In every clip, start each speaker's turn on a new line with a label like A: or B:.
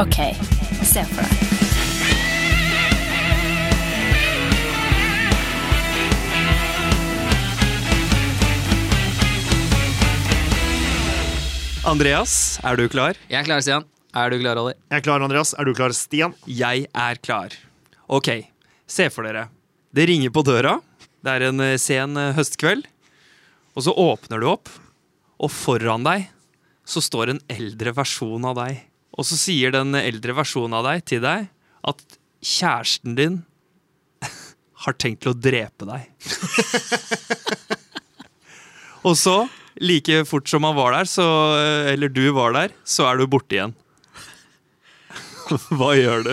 A: OK, se for deg.
B: Andreas, er du klar?
C: Jeg er klar, Stian. Er du klar, Ali?
D: Jeg er klar, Andreas. Er du klar, Stian?
B: Jeg er klar. Ok, se for dere. Det ringer på døra. Det er en eh, sen eh, høstkveld. Og så åpner du opp, og foran deg så står en eldre versjon av deg. Og så sier den eldre versjonen av deg til deg at kjæresten din har tenkt til å drepe deg. og så, like fort som han var der, så, eller du var der, så er du borte igjen. Hva gjør du?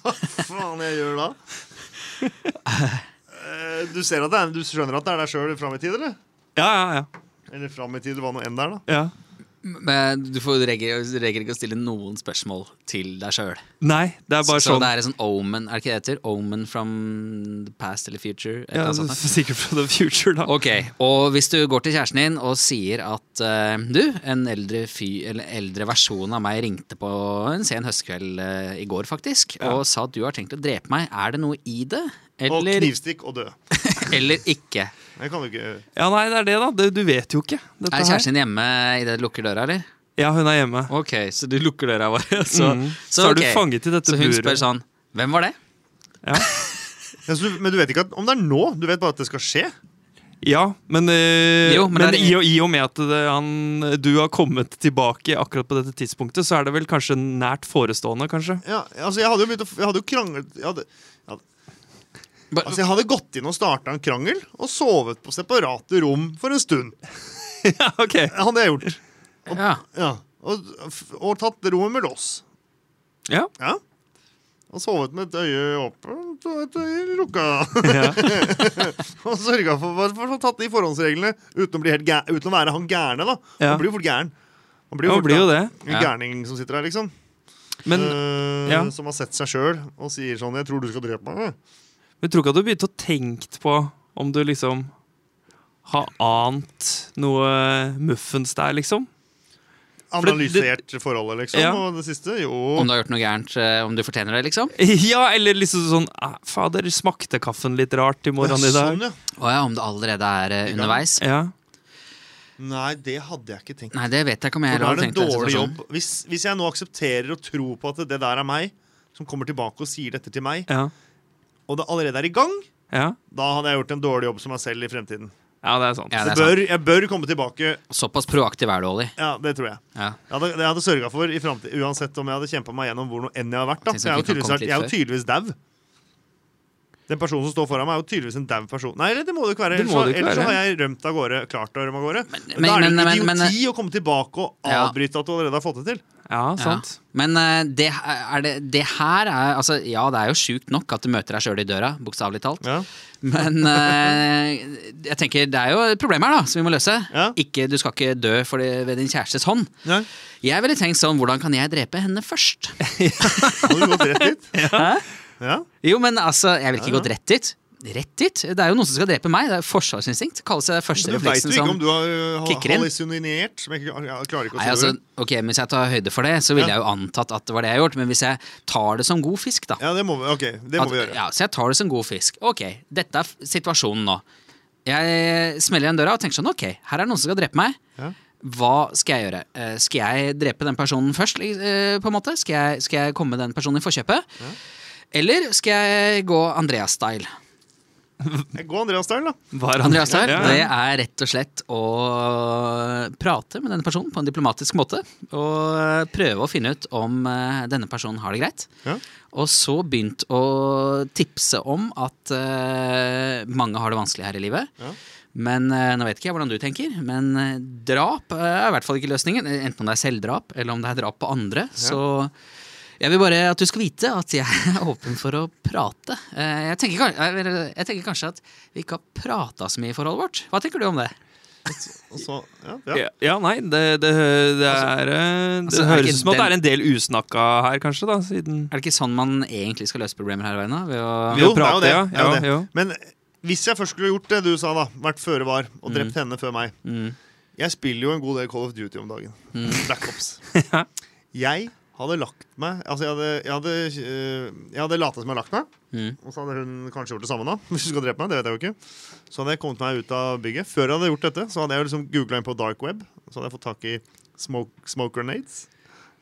D: Hva faen jeg gjør da? Eh, Du ser at det er, du skjønner at det er deg sjøl fram i tid, eller?
B: Ja, ja, ja.
D: Eller fram i tid, det var noe det er, da.
B: ja.
C: Men du får reger ikke å stille noen spørsmål til deg sjøl.
B: Nei, det er
C: Så,
B: bare
C: så
B: sånn
C: det er en sånn omen, er det ikke det heter? Omen from the past eller future?
B: Ja,
C: sånt.
B: Sikkert fra the future, da.
C: Ok, og hvis du går til kjæresten din og sier at uh, du, en eldre, fy, eller eldre versjon av meg ringte på en sen høstkveld uh, i går faktisk,
B: Ja.
C: og sa at du har tenkt å drepe meg, er det noe i det?
D: Og knivstikk og dø.
C: eller ikke?
D: Det kan du ikke
B: Ja, nei, det er det, da. Det, du vet jo ikke. Dette
C: Er kjæresten din hjemme idet du lukker døra, eller?
B: Ja, hun er hjemme.
C: Ok, så du lukker døra bare, så,
B: Mm. Så er du fanget i dette buret.
C: Så hun
B: buret.
C: spør sånn, hvem var det?
B: Ja,
D: ja, så du, Men du vet ikke at, om det er nå? Du vet bare at det skal skje?
B: ja men, øh,
C: Jo, men
B: men,
C: er-
B: i, og, i og med at det, han, du har kommet tilbake akkurat på dette tidspunktet, så er det vel kanskje nært forestående, kanskje?
D: Ja, altså Jeg hadde jo begynt å Jeg hadde jo kranglet jeg hadde, jeg hadde, Altså Jeg hadde gått inn og starta en krangel og sovet på separate rom for en stund.
B: ja, ok.
D: Hadde jeg gjort.
C: Ja.
D: Ja, Og, og tatt rommet med lås.
B: Ja.
D: Ja. Og sovet med et øye åpent og et øye lukka.
B: ja.
D: og sørga for, for, for å tatt de forhåndsreglene uten å, bli helt gæ- uten å være han gærne. da
B: Ja.
D: Han blir jo fort gæren. Han
B: Ja,
D: fort
B: blir jo det.
D: En gærning som sitter her, liksom.
B: Men, uh.
D: Som har sett seg sjøl og sier sånn 'Jeg tror du skal drepe meg'.
B: Men tror ikke at du begynte å tenke på om du liksom har ant noe muffens der, liksom? Analysert det-
D: Analysert forholdet, liksom.
B: Ja.
D: Og det siste Jo.
C: Om du har gjort noe gærent, eh, om du fortjener det, liksom?
B: Ja, eller liksom sånn ah, Fader, smakte kaffen litt rart i morgenen i dag?
D: Sånn, ja.
C: Å ja, om det allerede er
D: uh,
C: underveis?
B: Ja.
D: Nei, det hadde jeg ikke tenkt.
C: Nei, det vet jeg ikke om jeg
D: det
C: hadde tenkt.
D: jobb. Hvis, hvis jeg nå aksepterer og tror på at det der er meg, som kommer tilbake og sier dette til meg,
B: Ja.
D: Og det allerede er i gang,
B: Ja.
D: da hadde jeg gjort en dårlig jobb som meg selv i fremtiden.
B: ja, det er sant.
C: Ja,
D: Det
C: er sant.
D: bør, jeg bør komme tilbake.
C: Såpass proaktiv er du, Olli.
D: Ja, det tror jeg.
C: Ja.
D: Jeg hadde, jeg hadde sørga for i fremtiden, uansett om jeg hadde kjempa meg gjennom hvor noe enn jeg har vært. da jeg er jo tydeligvis, jeg er jo tydeligvis dau. Den personen som står foran meg, er jo tydeligvis en dau person. Nei, det må det ikke være. Ellers,
B: ikke
D: ellers
B: være.
D: har jeg rømt av gårde. Klart å rømme av gårde. Men,
C: men-
D: da er det
C: men-
D: jo
C: men-
D: idioti å komme tilbake og
C: Ja.
D: avbryte at du allerede har fått det til.
B: Ja,
C: Ja. Men eh, det, det, det her er altså, Ja, det er jo sjukt nok at du møter deg sjøl i døra, bokstavelig talt.
D: Ja.
C: Men eh, jeg tenker det er jo et problem her, da, som vi må løse.
D: Ja.
C: Ikke, du skal ikke dø det, ved din kjærestes hånd.
D: Nei.
C: Jeg ville tenkt sånn, hvordan kan jeg drepe henne først?
D: Har du gått rett dit? Ja.
C: Jo, men altså, jeg ville ikke
D: Ja, ja.
C: gått rett dit. Rett dit? Det er jo noen som skal drepe meg. Det er forsvarsinstinkt. Kalles det første
D: Men det veit
C: refleksen
D: du ikke
C: som
D: om du har
C: kicker
D: hallusinert. Som jeg, jeg klarer ikke å
C: Nei,
D: si
C: altså, ok, Hvis jeg tar høyde for det, så ville
D: Ja.
C: jeg jo antatt at det var det jeg har gjort. Men hvis jeg tar det som god fisk, da
D: Ja, det må vi, okay, det må
C: at,
D: vi gjøre.
C: Ja, Så jeg tar det som god fisk. Ok, dette er situasjonen nå. Jeg smeller igjen døra og tenker sånn, ok, her er det noen som skal drepe meg.
D: Ja.
C: Hva skal jeg gjøre? Eh, Skal jeg drepe den personen først, eh, på en måte? Skal jeg, skal jeg komme den personen i forkjøpet? Eller skal jeg gå Andreas-style?
D: Går Andreas Style, da.
B: Var han-
C: Andreas-style,
B: Ja,
C: det er rett og slett å prate med denne personen på en diplomatisk måte. Og prøve å finne ut om eh, denne personen har det greit.
D: Ja.
C: Og så begynt å tipse om at uh, mange har det vanskelig her i livet.
D: Ja.
C: Men eh, nå vet ikke jeg hvordan du tenker, men eh, drap eh, er i hvert fall ikke løsningen. Enten om det er selvdrap, eller om det er drap på andre. Så jeg vil bare at du skal vite at jeg er åpen for å prate. Eh, Jeg tenker, jeg jeg tenker kanskje at vi ikke har prata så mye i forholdet vårt. Hva tenker du om det?
D: Så, ja, ja.
B: Ja, nei, det, det, det er eh, Det
C: altså,
B: høres ut som at det er en del usnakka her, kanskje, da, siden
C: Er det ikke sånn man egentlig skal løse problemer her i verden? Ved å
B: jo,
D: Jo,
B: å prate,
D: det er jo det.
B: Ja,
D: det.
B: jo.
D: Men hvis jeg først skulle gjort det du sa, da vært føre var og drept henne før meg
C: Mm.
D: Jeg spiller jo en god del Call of Duty om dagen. Black Ops. Jeg hadde lagt meg Altså, jeg hadde, jeg hadde, eh, jeg hadde lata som jeg hadde lagt meg.
C: Mm.
D: Og så hadde hun kanskje gjort det samme, da. Hvis hun skal drepe meg, det vet jeg jo ikke. Så hadde jeg kommet meg ut av bygget. Før jeg hadde gjort dette, så hadde jeg jo liksom googla inn på dark web. Så hadde jeg fått tak i smoke, smoke grenades.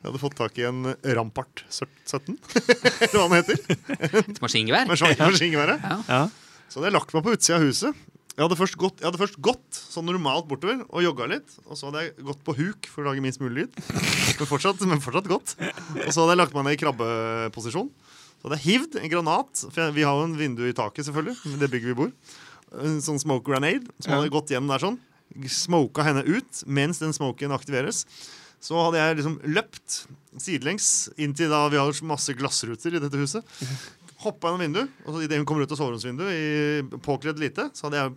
D: Jeg hadde fått tak i en Rampart 17, eller hva den heter.
C: Et maskingevær?
D: Med sjang-
B: Ja.
D: Så hadde jeg lagt meg på utsida av huset. Jeg hadde, først gått, jeg hadde først gått sånn normalt bortover og jogga litt. Og så hadde jeg gått på huk for å lage minst mulig lyd. Men fortsatt, men fortsatt godt. Og så hadde jeg lagt meg ned i krabbeposisjon. Så hadde jeg hivd en granat. For vi har jo en vindu i taket, selvfølgelig. Det bygget vi bor. En sånn smoke grenade. Som hadde gått gjennom der sånn. Smoka henne ut mens den smoken aktiveres. Så hadde jeg liksom løpt sidelengs inntil da vi har masse glassruter i dette huset. Hoppa gjennom vinduet, og så idet hun kommer ut av soveromsvinduet i påkledd lite, så hadde jeg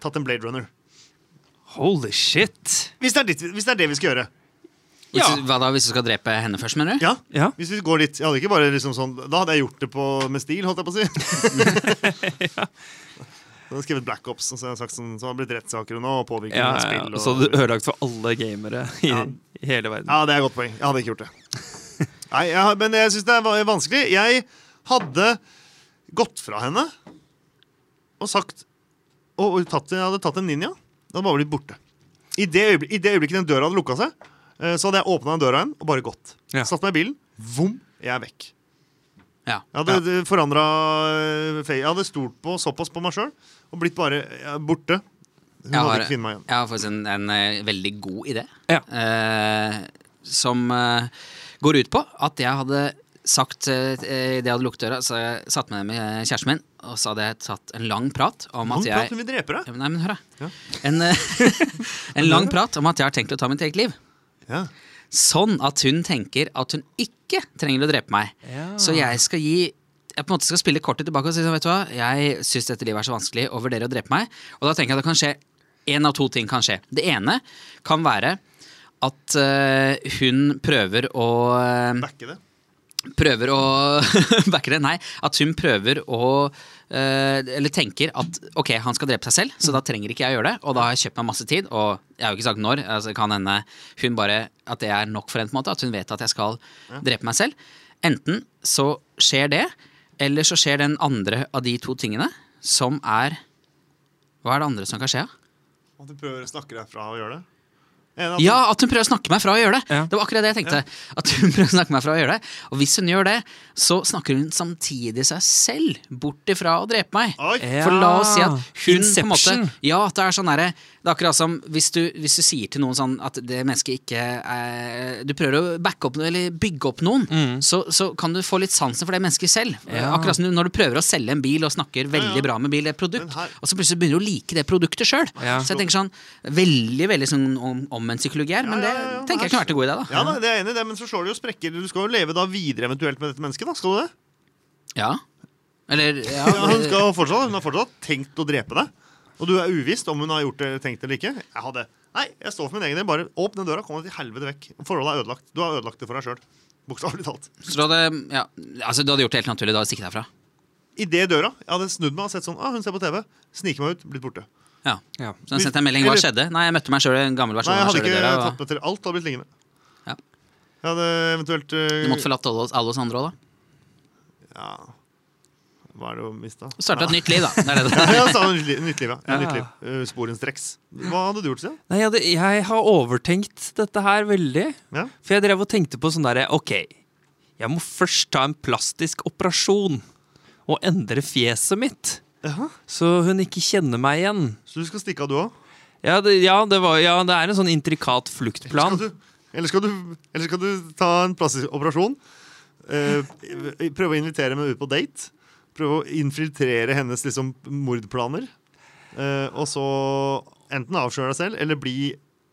D: tatt en Blade Runner.
B: Holy shit.
D: Hvis det, er ditt, hvis det er det vi skal gjøre.
B: Ja.
C: Hva da, hvis du skal drepe henne først, mener du?
D: Ja,
B: Ja.
D: hvis vi går dit. Jeg hadde ikke bare liksom sånn Da hadde jeg gjort det på, med stil, holdt jeg på å si. Så hadde skrevet Black Ops, og så, hadde jeg sagt sånn, så hadde det blitt rettssaker nå, og
B: Ja, ja,
D: spill.
B: ja. Så hadde du ødelagt for alle gamere i,
D: Ja.
B: i hele verden.
D: Ja, det er et godt poeng. Jeg hadde ikke gjort det. Nei, jeg, Men jeg syns det er vanskelig. Jeg hadde gått fra henne og sagt Og, og tatt, jeg hadde tatt en ninja. Det hadde bare blitt borte. I det, øyeblik, I det øyeblikket den døra hadde lukka seg, eh, så hadde jeg åpna den døra igjen og bare gått.
B: Ja.
D: Satt meg i bilen. Vom, jeg er vekk.
C: Ja.
D: Jeg hadde ja. forandra Jeg hadde stolt på såpass på meg sjøl og blitt bare borte. Hun
C: Jeg
D: hadde
C: har,
D: ikke funnet meg igjen.
C: jeg har faktisk en, en eh, veldig god idé.
B: Ja.
C: Eh, som eh, går ut på at jeg hadde sagt idet det jeg hadde lukket døra, så jeg satt meg ned med kjæresten min, og så hadde jeg tatt en lang prat om
D: lang
C: at jeg
D: prat? Vi dreper deg.
C: Nei, men hør, da.
D: Ja.
C: En, eh, en lang prat om at jeg har tenkt å ta mitt eget liv.
D: Ja.
C: Sånn at hun tenker at hun ikke trenger å drepe meg.
B: Ja.
C: Så jeg skal gi jeg på en måte skal spille kortet tilbake og si vet du hva, jeg syns dette livet er så vanskelig og vurderer å drepe meg. Og da tenker jeg at det kan skje én av to ting kan skje. Det ene kan være at uh, hun prøver å eh,
D: Backe det.
C: Prøver å Backe det? Nei. At hun prøver å Uh, Eller tenker at ok, han skal drepe seg selv, så da trenger ikke jeg gjøre det. Og da har jeg kjøpt meg masse tid, og jeg har jo ikke sagt når. Altså, kan hende hun bare At det er nok for henne, på en måte. At hun vet at jeg skal drepe meg selv. Enten så skjer det, eller så skjer den andre av de to tingene, som er Hva er det andre som kan skje?
D: At du prøver å snakke deg fra å gjøre det.
C: Ja, at hun prøver å snakke meg fra å gjøre det.
B: Ja.
C: Det var akkurat det jeg tenkte. At hun prøver å snakke meg fra å gjøre det. Og hvis hun gjør det, så snakker hun samtidig seg selv bort ifra å drepe meg.
D: Oi!
B: Ja.
C: For la oss si at hun på en måte Ja, at det er sånn derre Det er akkurat som hvis du, hvis du sier til noen sånn at det mennesket ikke er Du prøver å backe opp eller bygge opp noen, så, så kan du få litt sansen for det mennesket selv.
B: Ja.
C: Akkurat som når du prøver å selge en bil og snakker veldig
D: Ja, ja.
C: bra med bil, et produkt, og så plutselig begynner du å like det produktet sjøl.
B: Ja.
C: Så jeg tenker sånn Veldig veldig sånn om, omvendt psykologi her, men det tenker jeg kan være en god idé, da.
D: Ja, da, det er jeg enig i det, men så slår det jo sprekker. Du skal jo leve da videre eventuelt med dette mennesket. da, Skal du det?
C: Ja. Eller ja,
D: Ja, hun, skal fortsatt, hun har fortsatt tenkt å drepe deg. Og du er uvisst om hun har gjort det, tenkt det eller ikke. Jeg hadde Nei, jeg står for min egen del. Bare åpne døra, kom deg til helvete vekk. Forholdet er ødelagt. Du har ødelagt det for deg sjøl. Bokstavelig talt.
C: Så du hadde, ja, altså, du hadde gjort det helt naturlig da å stikke derfra?
D: Idet døra Jeg hadde snudd meg og sett sånn ah, Hun ser på TV. Sniker meg ut, blitt borte.
C: Ja.
B: Ja.
C: Så han sendte en melding. Hva skjedde? Nei, jeg møtte meg sjøl i en gammel versjon.
D: Nei,
C: jeg
D: hadde ikke
C: døra.
D: tatt meg til alt. Hadde blitt liggende.
C: Ja.
D: Jeg hadde eventuelt
C: du
D: uh,
C: måtte forlatt alle oss, alle oss andre òg, da.
D: Ja Hva er det å miste?
C: Starte et nytt liv, da. Det er det det.
D: Ja, jeg sa nytt liv. Nytt liv, ja.
B: Ja.
D: Nytt liv. Uh, sporenstreks. Hva hadde du gjort, Stian?
B: Nei, jeg, hadde, jeg har overtenkt dette her veldig.
D: Ja?
B: For jeg drev og tenkte på sånn derre Ok, jeg må først ta en plastisk operasjon og endre fjeset mitt.
D: Jaha.
B: Så hun ikke kjenner meg igjen.
D: Så du skal stikke av, du òg?
B: Ja, det, ja, ja, det er en sånn intrikat fluktplan.
D: Skal du, eller, skal du, eller skal du ta en plastisk operasjon? eh, prøve å invitere henne ut på date? Prøve å infiltrere hennes liksom, mordplaner? eh, og så enten avsløre deg selv, eller bli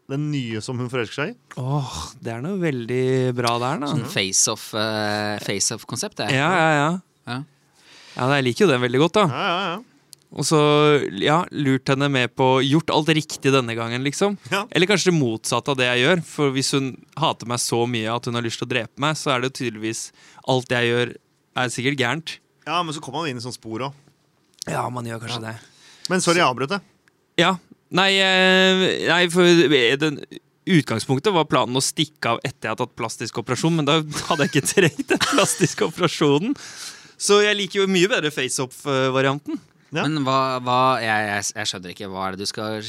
D: den nye som hun forelsker seg i?
B: Åh, det er noe veldig bra der, da.
C: Sånn face-off, eh, face-off-konsept. det.
B: Ja, ja, ja.
C: Ja.
B: Ja, Jeg liker jo den veldig godt, da.
D: Ja, ja, ja.
B: Og så ja, lurt henne med på Gjort alt riktig denne gangen, liksom.
D: Ja.
B: Eller kanskje det motsatte av det jeg gjør. For hvis hun hater meg så mye at hun har lyst til å drepe meg, så er det tydeligvis alt jeg gjør, er sikkert gærent.
D: ja, men så kommer han inn i sånn spor òg.
B: Ja, man gjør kanskje det.
D: Men sorry, jeg avbrøt det.
B: Ja. Nei, eh, nei for den, utgangspunktet var planen å stikke av etter jeg hadde tatt plastisk operasjon, men da hadde jeg ikke trengt den plastiske operasjonen. Så jeg liker jo mye bedre FaceOff-varianten.
D: Ja.
C: Men hva, hva jeg, jeg, jeg skjønner ikke. Hva er det du skal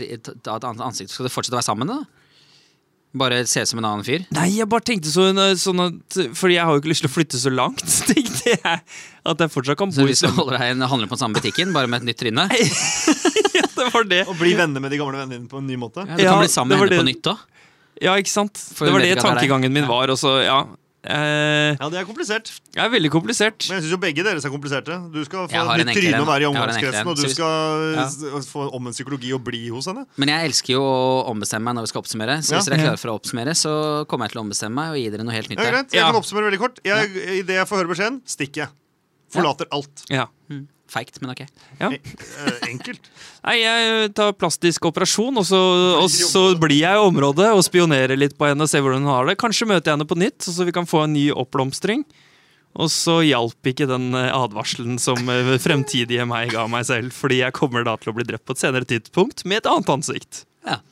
C: ta et annet ansikt? Skal du fortsette å være sammen, da? Bare se ut som en annen fyr?
B: Nei, jeg bare tenkte sånn, sånn at Fordi jeg har jo ikke lyst til å flytte så langt, tenkte jeg. At jeg fortsatt kan
C: Så
B: bo i
C: hvis du holder deg handler på den samme butikken, bare med et nytt tryne?
B: Ja, det var det.
D: Og bli venner med de gamle vennene dine på en ny måte.
C: Ja, du
B: Ja,
C: kan bli sammen med
B: var
C: henne på nytt òg.
B: Ja, ikke sant?
C: For
B: det var det
C: det
B: tankegangen min var. Og så, ja. Eh,
D: Ja, det er komplisert.
B: det er veldig komplisert.
D: Men jeg syns jo begge deres er kompliserte. Du skal få nytt tryne og være i omgangskretsen, og du skal ja. få om en psykologi og bli hos henne.
C: Men jeg elsker jo å ombestemme meg når vi skal oppsummere. Så
D: Ja.
C: hvis dere er klare for å oppsummere, så kommer jeg til å ombestemme meg og gi dere noe helt nytt.
D: Ja, greit, Jeg
B: Ja.
D: kan oppsummere veldig kort. Idet jeg får høre beskjeden, stikker jeg. Forlater alt.
B: Ja.
C: Mm. Feigt, men ok.
B: ja.
D: Eh, enkelt.
B: Nei, jeg tar plastisk operasjon, og så, og så blir jeg i området og spionerer litt på henne og ser hvordan hun har det. Kanskje møter jeg henne på nytt, så vi kan få en ny oppblomstring. Og så hjalp ikke den eh, advarselen som eh, fremtidige meg ga meg selv, fordi jeg kommer da til å bli drept på et senere tidspunkt med et annet ansikt.
C: Ja.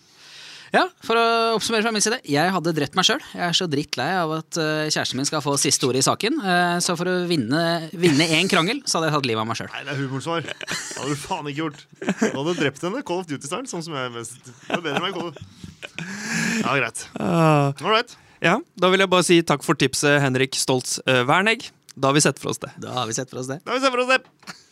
C: Ja, for å oppsummere fra min side. Jeg hadde drept meg sjøl. Jeg er så drittlei av at eh, kjæresten min skal få siste ordet i saken. Eh, så for å vinne, vinne én krangel, så hadde jeg tatt livet av meg sjøl.
D: Nei, det er humorsvar. Det hadde du faen ikke gjort. Du hadde drept henne. Call of Duty-style, sånn som jeg er mest. Det er bedre enn meg, Call of. Ja, greit. All right.
B: Ja, Da vil jeg bare si takk for tipset, Henrik Stoltz eh, Wernegg. Da har vi sett for oss det.
C: Da har vi sett for oss det.
D: Da har vi sett for oss det.